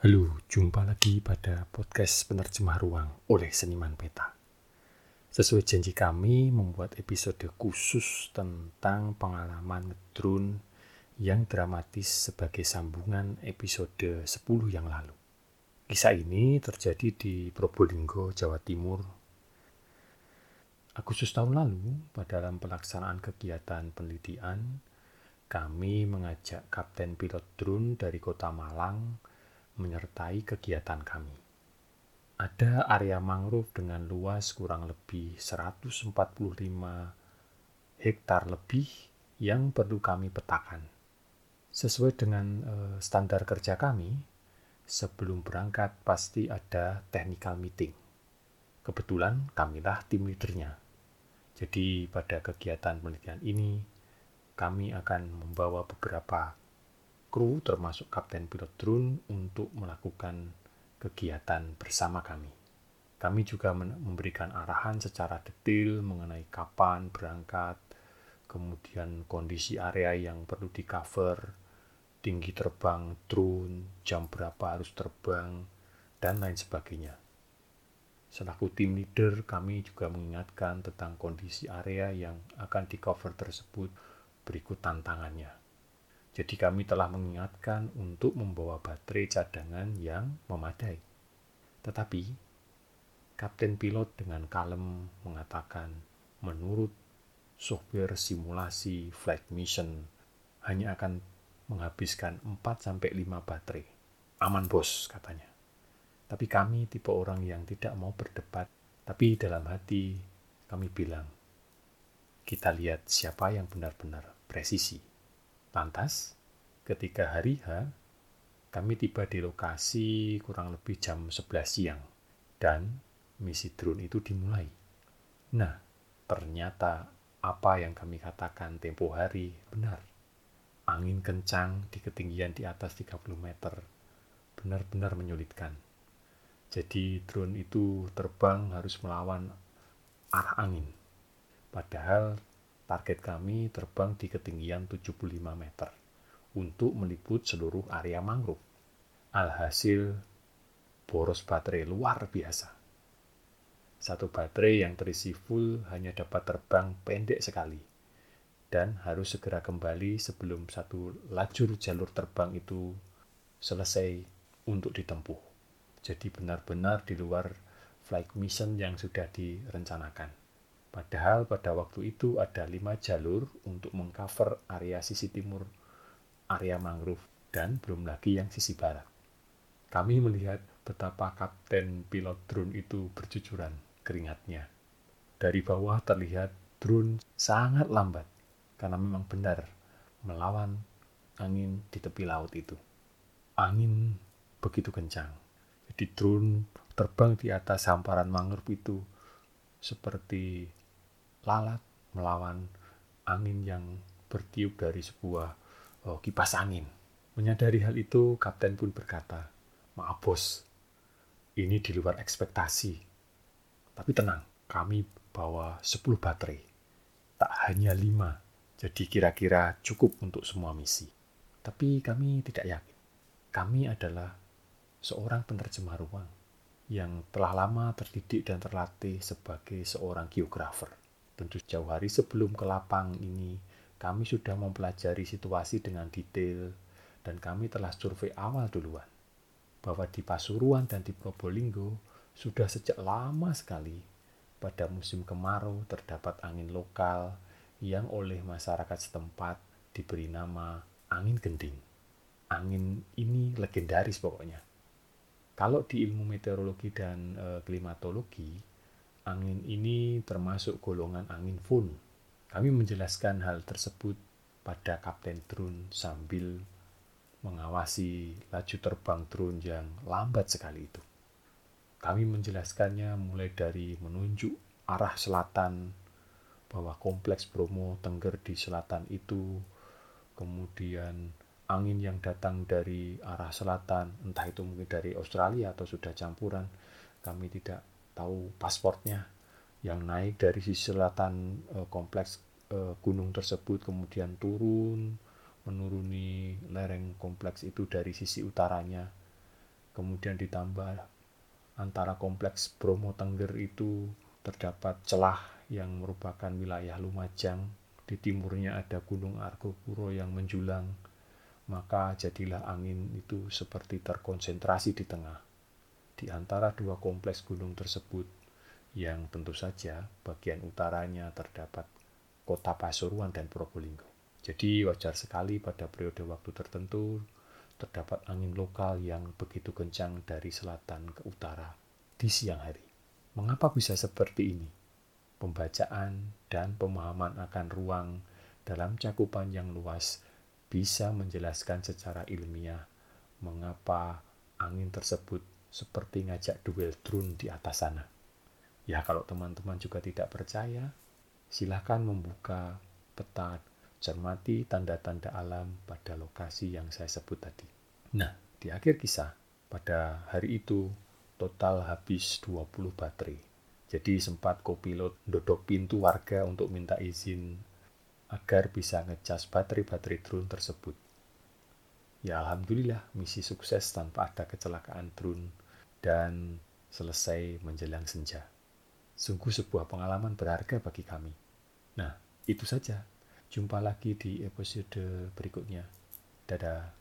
Halo, jumpa lagi pada podcast penerjemah ruang oleh Seniman Peta. Sesuai janji kami membuat episode khusus tentang pengalaman ngedrone yang dramatis sebagai sambungan episode 10 yang lalu. Kisah ini terjadi di Probolinggo, Jawa Timur. Agustus tahun lalu, pada dalam pelaksanaan kegiatan penelitian, kami mengajak kapten pilot drone dari kota Malang menyertai kegiatan kami. Ada area mangrove dengan luas kurang lebih 145 hektar lebih yang perlu kami petakan. Sesuai dengan uh, standar kerja kami, sebelum berangkat pasti ada technical meeting. Kebetulan kamilah tim leadernya. Jadi pada kegiatan penelitian ini, kami akan membawa beberapa kru termasuk kapten pilot drone untuk melakukan kegiatan bersama kami. Kami juga memberikan arahan secara detail mengenai kapan berangkat, kemudian kondisi area yang perlu di cover, tinggi terbang drone, jam berapa harus terbang, dan lain sebagainya. Selaku tim leader, kami juga mengingatkan tentang kondisi area yang akan di cover tersebut berikut tantangannya. Jadi kami telah mengingatkan untuk membawa baterai cadangan yang memadai. Tetapi, Kapten Pilot dengan kalem mengatakan menurut software simulasi flight mission hanya akan menghabiskan 4-5 baterai. Aman bos, katanya. Tapi kami tipe orang yang tidak mau berdebat, tapi dalam hati kami bilang, kita lihat siapa yang benar-benar presisi. Lantas, ketika hari H, kami tiba di lokasi kurang lebih jam 11 siang dan misi drone itu dimulai. Nah, ternyata apa yang kami katakan tempo hari benar. Angin kencang di ketinggian di atas 30 meter benar-benar menyulitkan. Jadi drone itu terbang harus melawan arah angin. Padahal Target kami terbang di ketinggian 75 meter untuk meliput seluruh area mangrove. Alhasil, boros baterai luar biasa. Satu baterai yang terisi full hanya dapat terbang pendek sekali dan harus segera kembali sebelum satu lajur jalur terbang itu selesai untuk ditempuh. Jadi benar-benar di luar flight mission yang sudah direncanakan. Padahal pada waktu itu ada lima jalur untuk mengcover area sisi timur area mangrove dan belum lagi yang sisi barat. Kami melihat betapa kapten pilot drone itu bercucuran keringatnya. Dari bawah terlihat drone sangat lambat karena memang benar melawan angin di tepi laut itu. Angin begitu kencang. Jadi drone terbang di atas hamparan mangrove itu seperti lalat melawan angin yang bertiup dari sebuah oh, kipas angin. Menyadari hal itu, kapten pun berkata, "Maaf bos, ini di luar ekspektasi. Tapi tenang, kami bawa 10 baterai. Tak hanya 5, jadi kira-kira cukup untuk semua misi. Tapi kami tidak yakin. Kami adalah seorang penerjemah ruang yang telah lama terdidik dan terlatih sebagai seorang geografer. Tentu jauh hari sebelum ke lapang ini, kami sudah mempelajari situasi dengan detail dan kami telah survei awal duluan. Bahwa di Pasuruan dan di Probolinggo sudah sejak lama sekali pada musim kemarau terdapat angin lokal yang oleh masyarakat setempat diberi nama angin gending. Angin ini legendaris pokoknya. Kalau di ilmu meteorologi dan e, klimatologi, Angin ini termasuk golongan angin fun. Kami menjelaskan hal tersebut pada Kapten Drone sambil mengawasi laju terbang drone yang lambat sekali itu. Kami menjelaskannya mulai dari menunjuk arah selatan bahwa kompleks Bromo Tengger di selatan itu, kemudian angin yang datang dari arah selatan, entah itu mungkin dari Australia atau sudah campuran, kami tidak tahu pasportnya yang naik dari sisi selatan uh, kompleks uh, gunung tersebut kemudian turun menuruni lereng kompleks itu dari sisi utaranya kemudian ditambah antara kompleks Bromo Tengger itu terdapat celah yang merupakan wilayah Lumajang. Di timurnya ada Gunung Argopuro yang menjulang. Maka jadilah angin itu seperti terkonsentrasi di tengah. Di antara dua kompleks gunung tersebut, yang tentu saja bagian utaranya terdapat kota Pasuruan dan Probolinggo. Jadi wajar sekali pada periode waktu tertentu terdapat angin lokal yang begitu kencang dari selatan ke utara di siang hari. Mengapa bisa seperti ini? Pembacaan dan pemahaman akan ruang dalam cakupan yang luas bisa menjelaskan secara ilmiah mengapa angin tersebut seperti ngajak duel drone di atas sana. Ya kalau teman-teman juga tidak percaya, silahkan membuka peta cermati tanda-tanda alam pada lokasi yang saya sebut tadi. Nah, di akhir kisah, pada hari itu total habis 20 baterai. Jadi sempat kopilot dodok pintu warga untuk minta izin agar bisa ngecas baterai-baterai drone tersebut. Ya Alhamdulillah misi sukses tanpa ada kecelakaan drone dan selesai menjelang senja. Sungguh sebuah pengalaman berharga bagi kami. Nah, itu saja Jumpa lagi di episode berikutnya. Dadah.